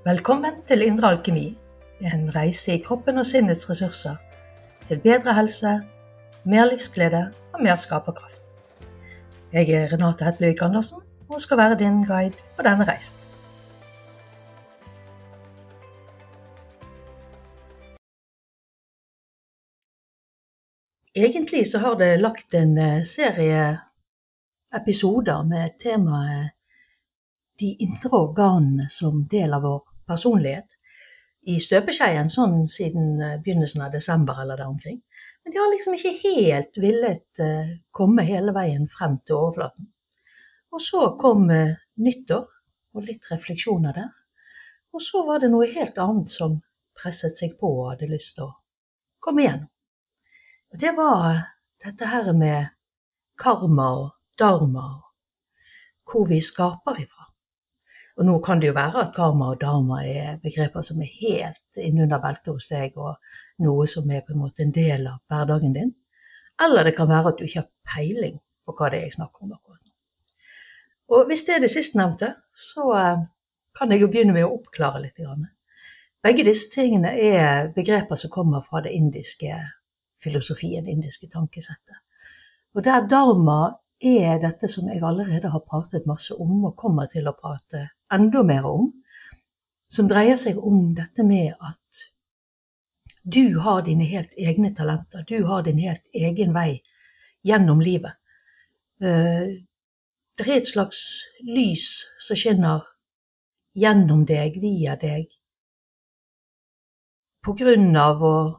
Velkommen til Indre alkemi, en reise i kroppen og sinnets ressurser. Til bedre helse, mer livsglede og mer skaperkraft. Jeg er Renate Hetlevik Andersen og skal være din guide på denne reisen. Egentlig så har det lagt en eh, serie episoder med temaet de indre organene som del av vår personlighet i støpeskjeen sånn siden eh, begynnelsen av desember eller der omkring. Men de har liksom ikke helt villet uh, komme hele veien frem til overflaten. Og så kom uh, nyttår og litt refleksjoner der. Og så var det noe helt annet som presset seg på og hadde lyst til å komme igjennom. Og det var dette her med karma og dharma, og hvor vi skaper ifra. Og nå kan det jo være at karma og dharma er begreper som er helt innunder beltet hos deg, og noe som er på en måte en del av hverdagen din. Eller det kan være at du ikke har peiling på hva det er jeg snakker om akkurat nå. Og hvis det er det sistnevnte, så eh, kan jeg jo begynne med å oppklare litt. Begge disse tingene er begreper som kommer fra det indiske filosofien, det indiske tankesettet. Og der dharma er dette som jeg allerede har pratet masse om og kommer til å prate enda mer om, som dreier seg om dette med at du har dine helt egne talenter, du har din helt egen vei gjennom livet. Eh, det er et slags lys som skinner gjennom deg, via deg, på grunn av og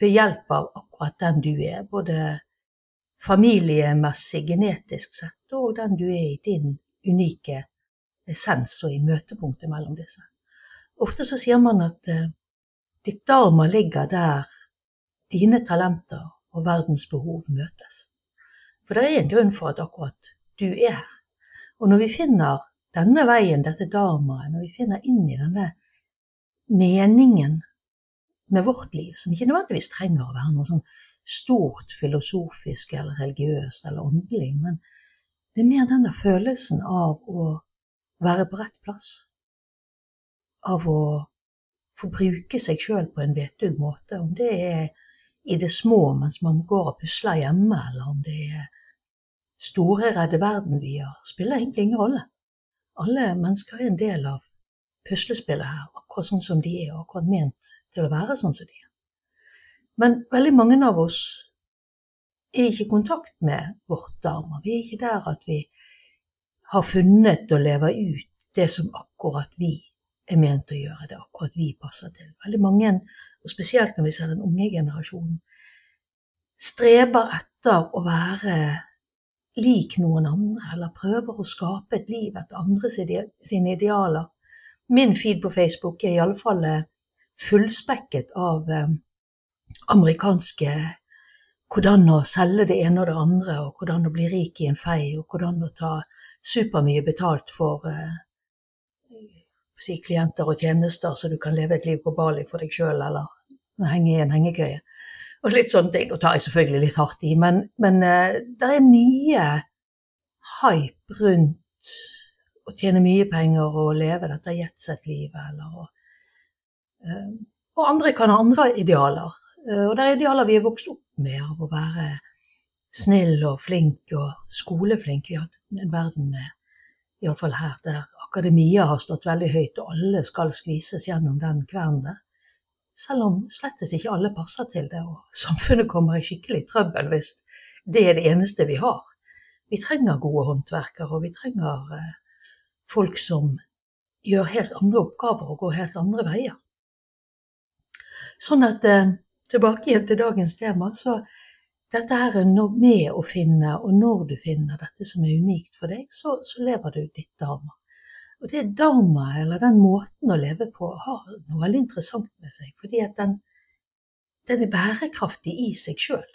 ved hjelp av akkurat den du er, både familiemessig, genetisk sett, og den du er i din unike essens og i møtepunktet mellom disse. Ofte så sier man at eh, ditt dharma ligger der dine talenter og verdens behov møtes. For det er en grunn for at akkurat du er her. Og når vi finner denne veien, dette dharmaet, når vi finner inn i denne meningen med vårt liv, som ikke nødvendigvis trenger å være noe sånn stort filosofisk eller religiøst eller åndelig, men det er mer denne følelsen av å være på rett plass. Av å få bruke seg sjøl på en vetug måte, om det er i det små mens man går og pusler hjemme, eller om det er store, redde verden-vyer, spiller egentlig ingen rolle. Alle mennesker er en del av puslespillet her, akkurat sånn som de er, og akkurat ment til å være sånn som de er. Men veldig mange av oss er ikke i kontakt med vårt dharma. Vi er ikke der at vi har funnet og lever ut det som akkurat vi er ment å gjøre, det akkurat vi passer til. Veldig mange, og spesielt når vi ser den unge generasjonen, streber etter å være lik noen andre, eller prøver å skape et liv etter andre sine idealer. Min feed på Facebook er iallfall eh, fullspekket av eh, amerikanske hvordan å selge det ene og det andre, og hvordan å bli rik i en fei, og hvordan å ta supermye betalt for eh, si, klienter og tjenester, så du kan leve et liv på Bali for deg sjøl, eller henge i en hengekøye. Og litt sånne ting. Nå tar jeg selvfølgelig litt hardt i, men, men eh, det er mye hype rundt å tjene mye penger og leve dette jetset-livet, eller og, eh, Og andre kan ha andre idealer. Eh, og det er idealer vi er vokst opp med, av å være snill og flink og skoleflink. Vi har hatt en verden med, iallfall her, der akademia har stått veldig høyt, og alle skal skvises gjennom den kvernen der. Selv om slettes ikke alle passer til det, og samfunnet kommer i skikkelig trøbbel hvis det er det eneste vi har. Vi trenger gode håndverkere, og vi trenger eh, folk som gjør helt andre oppgaver og går helt andre veier. Sånn at eh, tilbake igjen til dagens tema, så dette her med å finne, og når du finner dette som er unikt for deg, så, så lever du ditt dharma. Og det dharma, eller den måten å leve på, har noe veldig interessant med seg, fordi at den, den er bærekraftig i seg sjøl.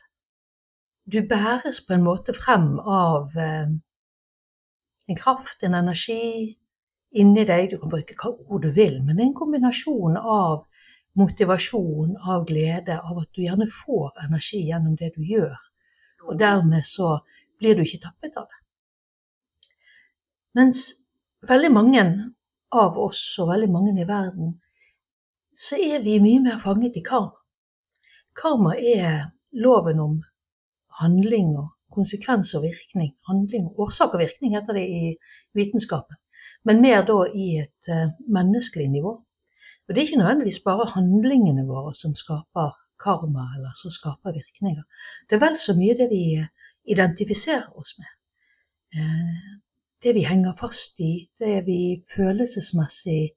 Du bæres på en måte frem av eh, en kraft, en energi inni deg. Du kan bruke hva ord du vil, men det er en kombinasjon av motivasjon, av glede, av at du gjerne får energi gjennom det du gjør. Og dermed så blir du ikke tappet av det. Mens veldig mange av oss og veldig mange i verden, så er vi mye mer fanget i karma. Karma er loven om handling og konsekvens og virkning. Handling, årsak og virkning heter det i vitenskapen. Men mer da i et uh, menneskelig nivå. Og det er ikke nødvendigvis bare handlingene våre som skaper karma, eller som skaper virkninger. Det er vel så mye det vi identifiserer oss med. Uh, det vi henger fast i, det vi følelsesmessig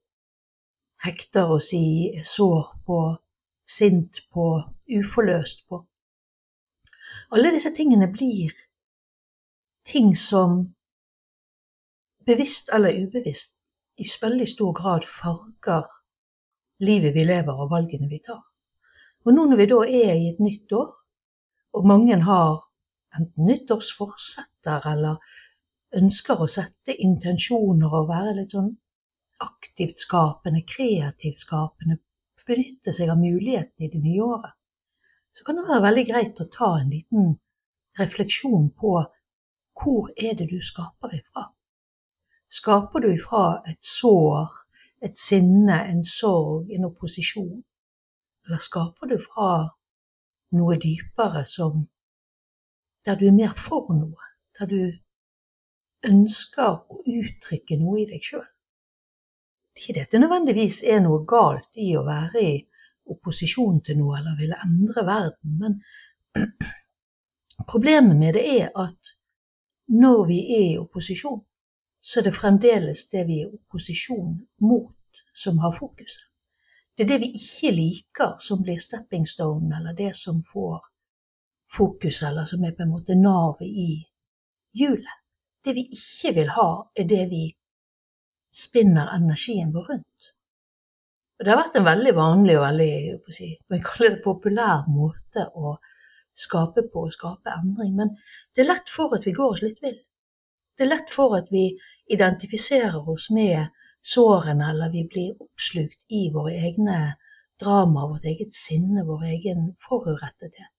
hekter oss i, er sår på, sint på, uforløst på. Alle disse tingene blir ting som bevisst eller ubevisst i veldig stor grad farger livet vi lever og valgene vi tar. Og nå når vi da er i et nytt år, og mange har enten nyttårsforsetter eller ønsker å sette intensjoner og være litt sånn aktivt skapende, kreativt skapende, benytte seg av mulighetene i det nye året, så kan det være veldig greit å ta en liten refleksjon på hvor er det du skaper ifra? Skaper du ifra et sår, et sinne, en sorg, en opposisjon? Eller skaper du fra noe dypere som der du er mer for noe, der du ønsker å uttrykke noe i deg sjøl. Ikke dette nødvendigvis er noe galt i å være i opposisjon til noe eller ville endre verden, men problemet med det er at når vi er i opposisjon, så er det fremdeles det vi er opposisjon mot, som har fokuset. Det er det vi ikke liker, som blir stepping stone, eller det som får fokus, eller som er på en måte navet i hjulet. Det vi ikke vil ha, er det vi spinner energien vår rundt. Og det har vært en veldig vanlig og veldig si, populær måte å skape på og skape endring. Men det er lett for at vi går oss litt vill. Det er lett for at vi identifiserer oss med sårene, eller vi blir oppslukt i våre egne drama, vårt eget sinne, vår egen forurettethet.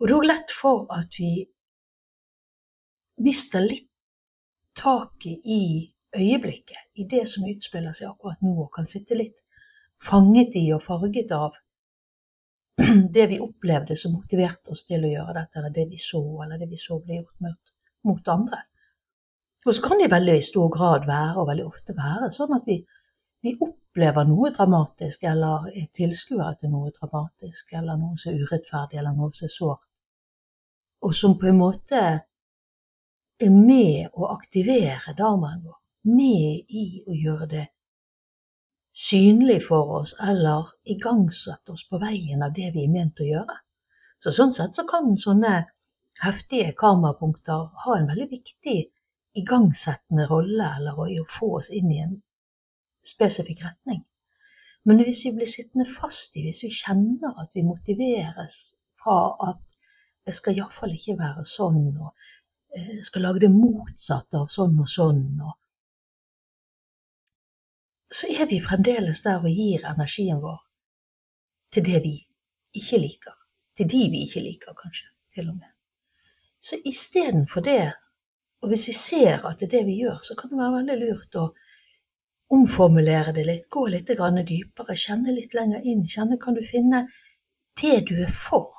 Og det er òg lett for at vi mister litt taket i øyeblikket, i det som utspiller seg akkurat nå, og kan sitte litt fanget i og farget av det vi opplevde som motiverte oss til å gjøre dette, eller det vi så, eller det vi så ble gjort mot, mot andre. Og så kan det i veldig stor grad være, og veldig ofte være, sånn at vi, vi opplever noe dramatisk, eller er tilskuere til noe dramatisk, eller noe som er urettferdig, eller noe som er sårt, og som på en måte er med å aktivere dharmaen vår, med i å gjøre det synlig for oss eller igangsette oss på veien av det vi er ment å gjøre. Så Sånn sett så kan sånne heftige karmapunkter har en veldig viktig igangsettende rolle eller i å få oss inn i en spesifikk retning. Men hvis vi blir sittende fast i, hvis vi kjenner at vi motiveres fra at det skal iallfall ikke være sånn, og jeg skal lage det motsatte av sånn og sånn. Og så er vi fremdeles der og gir energien vår til det vi ikke liker. Til de vi ikke liker, kanskje, til og med. Så istedenfor det, og hvis vi ser at det er det vi gjør, så kan det være veldig lurt å omformulere det litt, gå litt dypere, kjenne litt lenger inn. Kjenne kan du finne det du er for,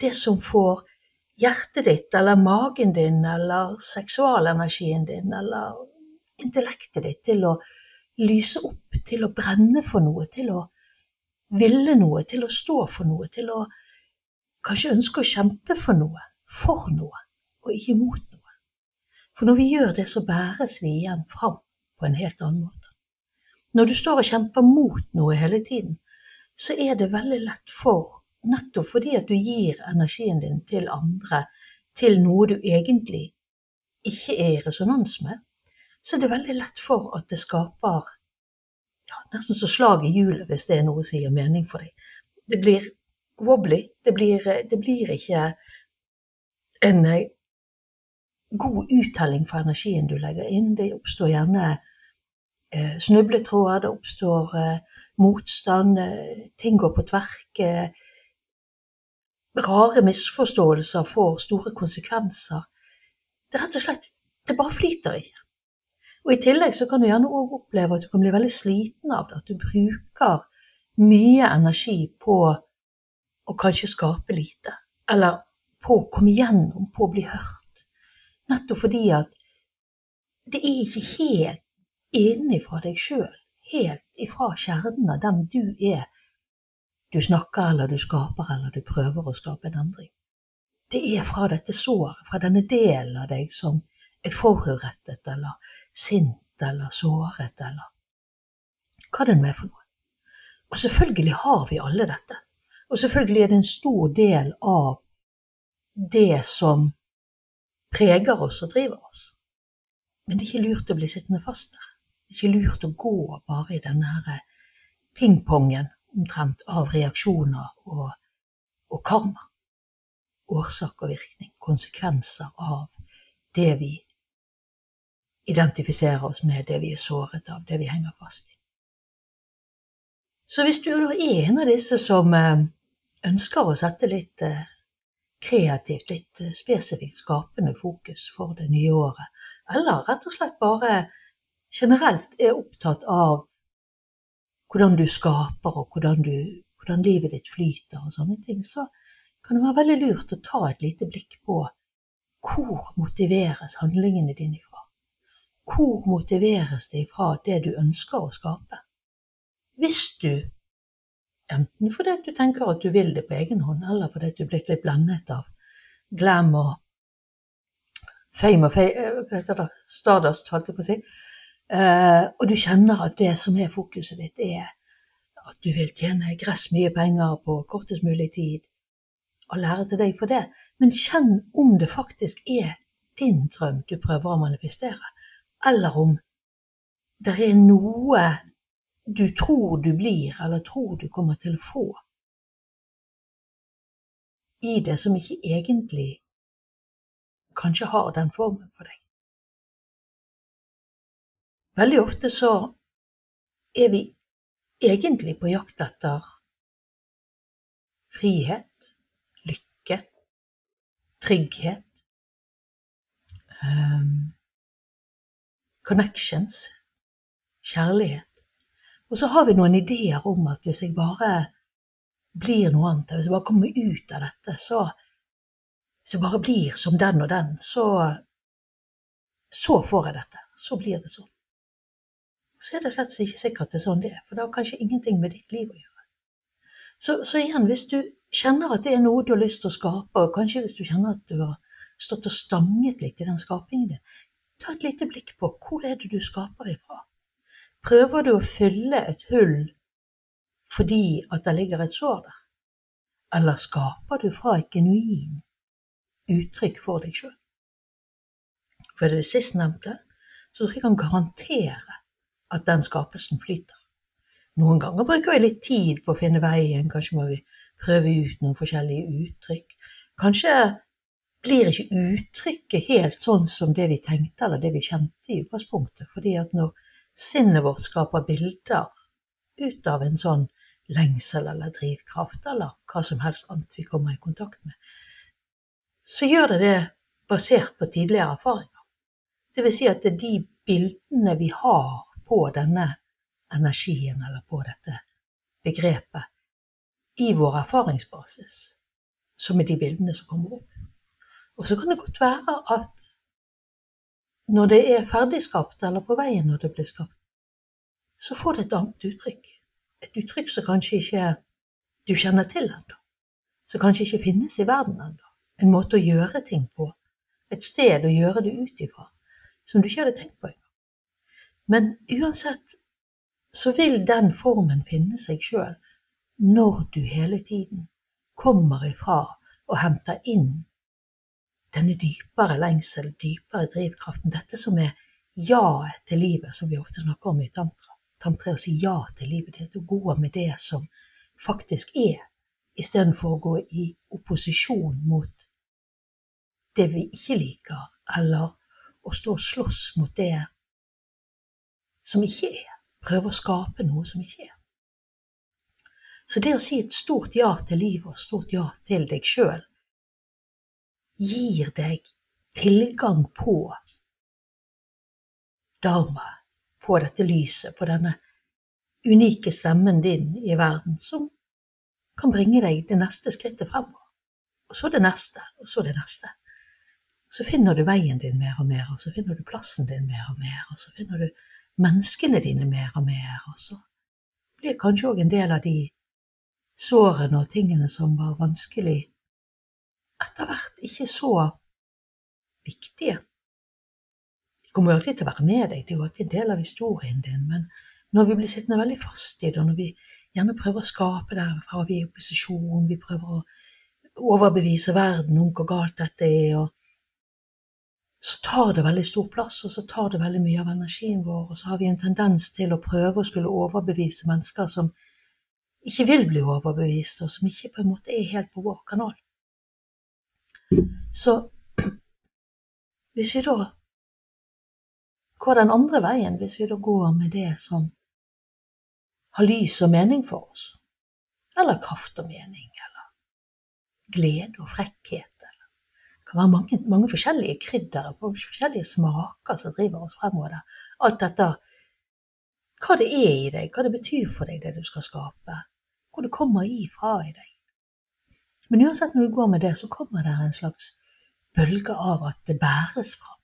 det som får hjertet ditt eller magen din eller seksualenergien din eller intellektet ditt til å lyse opp, til å brenne for noe, til å ville noe, til å stå for noe, til å kanskje ønske å kjempe for noe, for noe, og ikke mot noe. For når vi gjør det, så bæres vi igjen fram på en helt annen måte. Når du står og kjemper mot noe hele tiden, så er det veldig lett for nettopp fordi at du gir energien din til andre, til noe du egentlig ikke er i resonans med, så er det veldig lett for at det skaper ja, nesten så slag i hjulet, hvis det er noe som gir mening for deg. Det blir wobbly. Det blir, det blir ikke en eh, god uttelling for energien du legger inn. Det oppstår gjerne eh, snubletråder, det oppstår eh, motstand, eh, ting går på tverke rare misforståelser får store konsekvenser. Det rett og slett Det bare flyter ikke. Og I tillegg så kan du gjerne òg oppleve at du kan bli veldig sliten av det. At du bruker mye energi på å kanskje skape lite. Eller på å komme igjennom, på å bli hørt. Nettopp fordi at det er ikke helt innenfra deg sjøl, helt ifra kjernen av den du er, du snakker eller du skaper eller du prøver å skape en endring. Det er fra dette såret, fra denne delen av deg som er forurettet eller sint eller såret eller hva det nå er for noe. Og selvfølgelig har vi alle dette. Og selvfølgelig er det en stor del av det som preger oss og driver oss. Men det er ikke lurt å bli sittende fast der. Det er ikke lurt å gå bare i denne pingpongen omtrent av reaksjoner og, og karma. Årsak og virkning, konsekvenser av det vi identifiserer oss med, det vi er såret av, det vi henger fast i. Så hvis du er en av disse som eh, ønsker å sette litt eh, kreativt, litt eh, spesifikt skapende fokus for det nye året, eller rett og slett bare generelt er opptatt av hvordan du skaper og hvordan, du, hvordan livet ditt flyter og sånne ting, så kan det være veldig lurt å ta et lite blikk på hvor motiveres handlingene dine ifra? Hvor motiveres det ifra det du ønsker å skape? Hvis du, enten fordi du tenker at du vil det på egen hånd, eller fordi du er blitt litt blendet av glam og fame og fame, eh, hva heter det, stardust, holdt jeg på å si, uh, og du kjenner at det som er fokuset ditt, er at du vil tjene gress mye penger på kortest mulig tid, og lære til deg for det, men kjenn om det faktisk er din drøm du prøver å manifestere, eller om det er noe du tror du blir, eller tror du kommer til å få, i det som ikke egentlig kanskje har den formen for deg. Veldig ofte så er vi egentlig på jakt etter frihet, lykke, trygghet, um, connections, kjærlighet. Og så har vi noen ideer om at hvis jeg bare blir noe annet, hvis jeg bare kommer ut av dette, så Hvis jeg bare blir som den og den, så Så får jeg dette. Så blir det sånn. Så er det slett ikke sikkert det er sånn det er, for det har kanskje ingenting med ditt liv å gjøre. Så, så igjen, hvis du kjenner at det er noe du har lyst til å skape, og kanskje hvis du kjenner at du har stått og stanget litt i den skapingen din, ta et lite blikk på hvor er det du skaper ifra. Prøver du å fylle et hull fordi at det ligger et sår der? Eller skaper du fra et genuin uttrykk for deg sjøl? For det sistnevnte så tror jeg kan garantere at den skapelsen flyter. Noen ganger bruker vi litt tid på å finne veien, kanskje må vi prøve ut noen forskjellige uttrykk. Kanskje blir ikke uttrykket helt sånn som det vi tenkte eller det vi kjente i utgangspunktet, fordi at når sinnet vårt skaper bilder ut av en sånn lengsel eller drivkraft eller hva som helst annet vi kommer i kontakt med, så gjør det det basert på tidligere erfaringer. Det vil si at det er de bildene vi har på denne energien eller på dette begrepet i vår erfaringsbasis, som er de bildene som kommer opp. Og så kan det godt være at når det er ferdigskapt, eller på veien når det blir skapt, så får det et annet uttrykk. Et uttrykk som kanskje ikke du kjenner til ennå. Som kanskje ikke finnes i verden ennå. En måte å gjøre ting på. Et sted å gjøre det ut ifra. Som du ikke hadde tenkt på engang. Men uansett så vil den formen finne seg sjøl når du hele tiden kommer ifra og henter inn denne dypere lengsel, dypere drivkraften, dette som er jaet til livet, som vi ofte snakker om i tantra. Tantra er å si ja til livet, det er å gå med det som faktisk er, istedenfor å gå i opposisjon mot det vi ikke liker, eller å stå og slåss mot det som ikke er. Prøve å skape noe som ikke er. Så det å si et stort ja til livet og et stort ja til deg sjøl, gir deg tilgang på dharma, på dette lyset, på denne unike stemmen din i verden, som kan bringe deg det neste skrittet fremover. Og så det neste, og så det neste. Så finner du veien din mer og mer, og så finner du plassen din mer og mer, og så finner du menneskene dine mer og mer, og så blir kanskje òg en del av de sårene og tingene som var vanskelig, etter hvert ikke så viktige. De kommer jo alltid til å være med deg, det er jo alltid en del av historien din, men når vi blir sittende veldig fast i det, og når vi gjerne prøver å skape derfra, vi er i opposisjon, vi prøver å overbevise verden om hvor galt dette er, og så tar det veldig stor plass, og så tar det veldig mye av energien vår, og så har vi en tendens til å prøve å skulle overbevise mennesker som ikke vil bli overbevist, og som ikke på en måte er helt på vår kanal. Så hvis vi da går den andre veien, hvis vi da går med det som har lys og mening for oss, eller kraft og mening, eller glede og frekkhet, det kan være mange, mange forskjellige krydder og forskjellige smaker som driver oss fremover. Alt dette hva det er i deg, hva det betyr for deg, det du skal skape. Hvor det kommer ifra i deg. Men uansett når du går med det, så kommer det en slags bølge av at det bæres fram.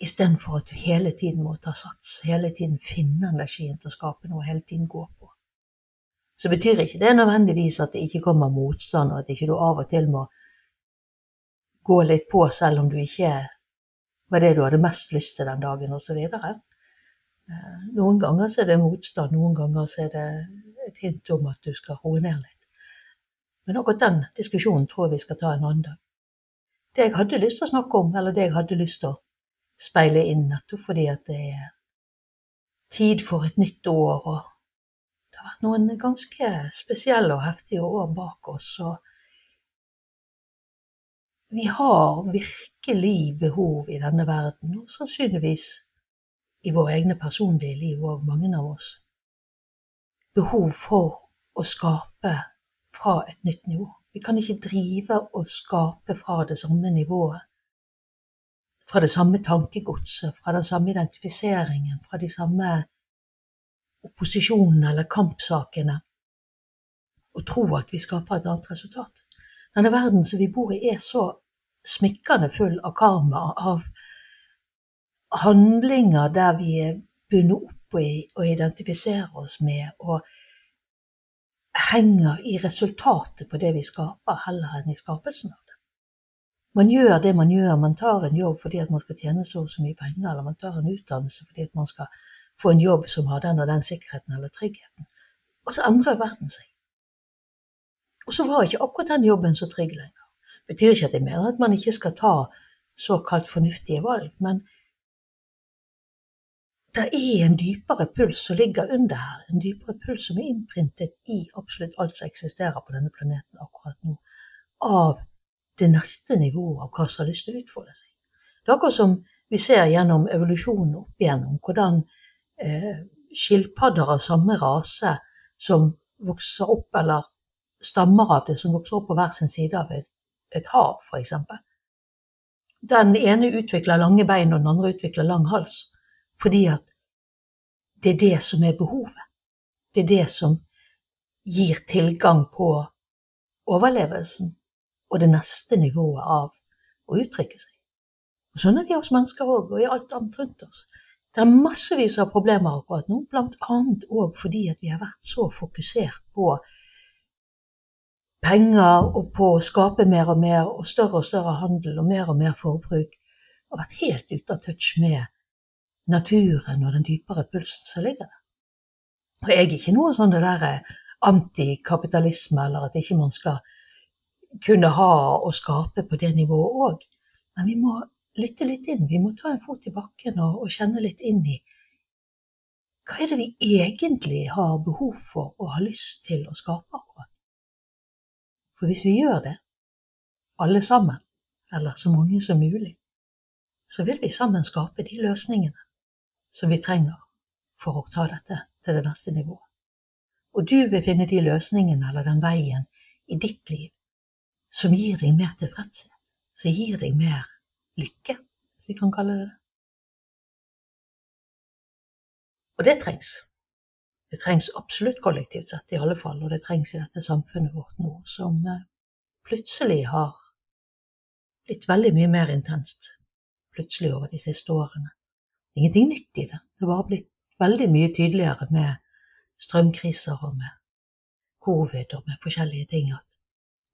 Istedenfor at du hele tiden må ta sats, hele tiden finne energien til å skape noe, hele tiden gå på. Så betyr ikke det nødvendigvis at det ikke kommer motstand, og at ikke du av og til må gå litt på selv om du ikke var det du hadde mest lyst til den dagen, osv. Eh, noen ganger så er det motstand, noen ganger så er det et hint om at du skal roe ned litt. Men akkurat den diskusjonen tror jeg vi skal ta en annen dag. Det jeg hadde lyst til å snakke om, eller det jeg hadde lyst til å speile inn, nettopp fordi at det er tid for et nytt år, og det har vært noen ganske spesielle og heftige år bak oss. og vi har virkelig behov i denne verden, og sannsynligvis i våre egne personlige liv òg, mange av oss, behov for å skape fra et nytt nivå. Vi kan ikke drive og skape fra det samme nivået, fra det samme tankegodset, fra den samme identifiseringen, fra de samme opposisjonene eller kampsakene, og tro at vi skaper et annet resultat. Denne verden som vi bor i, er så smikkende full av karma, av handlinger der vi er bundet opp i og identifiserer oss med, og henger i resultatet på det vi skaper, heller enn i skapelsen av det. Man gjør det man gjør, man tar en jobb fordi at man skal tjene så og så mye penger, eller man tar en utdannelse fordi at man skal få en jobb som har den og den sikkerheten eller tryggheten. Og så endrer verden seg. Og så var ikke akkurat den jobben så trygg lenger Det betyr ikke at jeg mener at man ikke skal ta såkalt fornuftige valg, men det er en dypere puls som ligger under her, en dypere puls som er innprintet i absolutt alt som eksisterer på denne planeten akkurat nå, av det neste nivået av hva som har lyst til å utfolde seg. Det er akkurat som vi ser gjennom evolusjonen opp igjennom hvordan eh, skilpadder av samme rase som vokser opp, eller stammer av det, som vokser opp på hver sin side av et et hav, f.eks. Den ene utvikler lange bein, og den andre utvikler lang hals. Fordi at det er det som er behovet. Det er det som gir tilgang på overlevelsen og det neste nivået av å uttrykke seg. Og Sånn er det hos mennesker òg, og i alt annet rundt oss. Det er massevis av problemer akkurat nå, bl.a. òg fordi at vi har vært så fokusert på penger og på å skape mer og mer og større og større handel og mer og mer forbruk, og vært helt ute av touch med naturen og den dypere pulsen som ligger der. Og jeg er ikke noe sånn det der antikapitalisme, eller at ikke man skal kunne ha og skape på det nivået òg, men vi må lytte litt inn. Vi må ta en fot i bakken og, og kjenne litt inn i hva er det vi egentlig har behov for og har lyst til å skape akkurat for hvis vi gjør det, alle sammen, eller så mange som mulig, så vil vi sammen skape de løsningene som vi trenger for å ta dette til det neste nivået. Og du vil finne de løsningene eller den veien i ditt liv som gir deg mer tilfredshet, som gir deg mer lykke, hvis vi kan kalle det det. Og det trengs. Det trengs absolutt kollektivt sett, i alle fall, og det trengs i dette samfunnet vårt nå, som eh, plutselig har blitt veldig mye mer intenst plutselig over de siste årene. Ingenting nytt i det, det bare blitt veldig mye tydeligere med strømkriser og med covid og med forskjellige ting at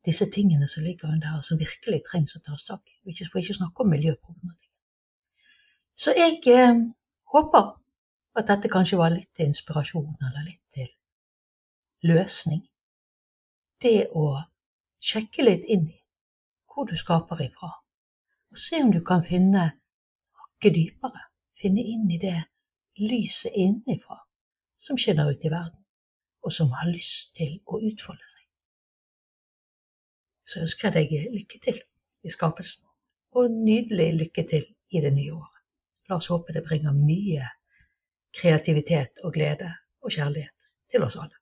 disse tingene som ligger under her, som virkelig trengs å tas tak i, for ikke å snakke om miljøproblematikk. Så jeg eh, håper at dette kanskje var litt til inspirasjon, eller litt til løsning. Det å sjekke litt inn i hvor du skaper ifra, og se om du kan finne hakket dypere, finne inn i det lyset innenfra som skinner ut i verden, og som har lyst til å utfolde seg. Så ønsker jeg deg lykke til i skapelsen, og nydelig lykke til i det nye året. La oss håpe det bringer mye kreativitet og glede og kjærlighet til oss alle.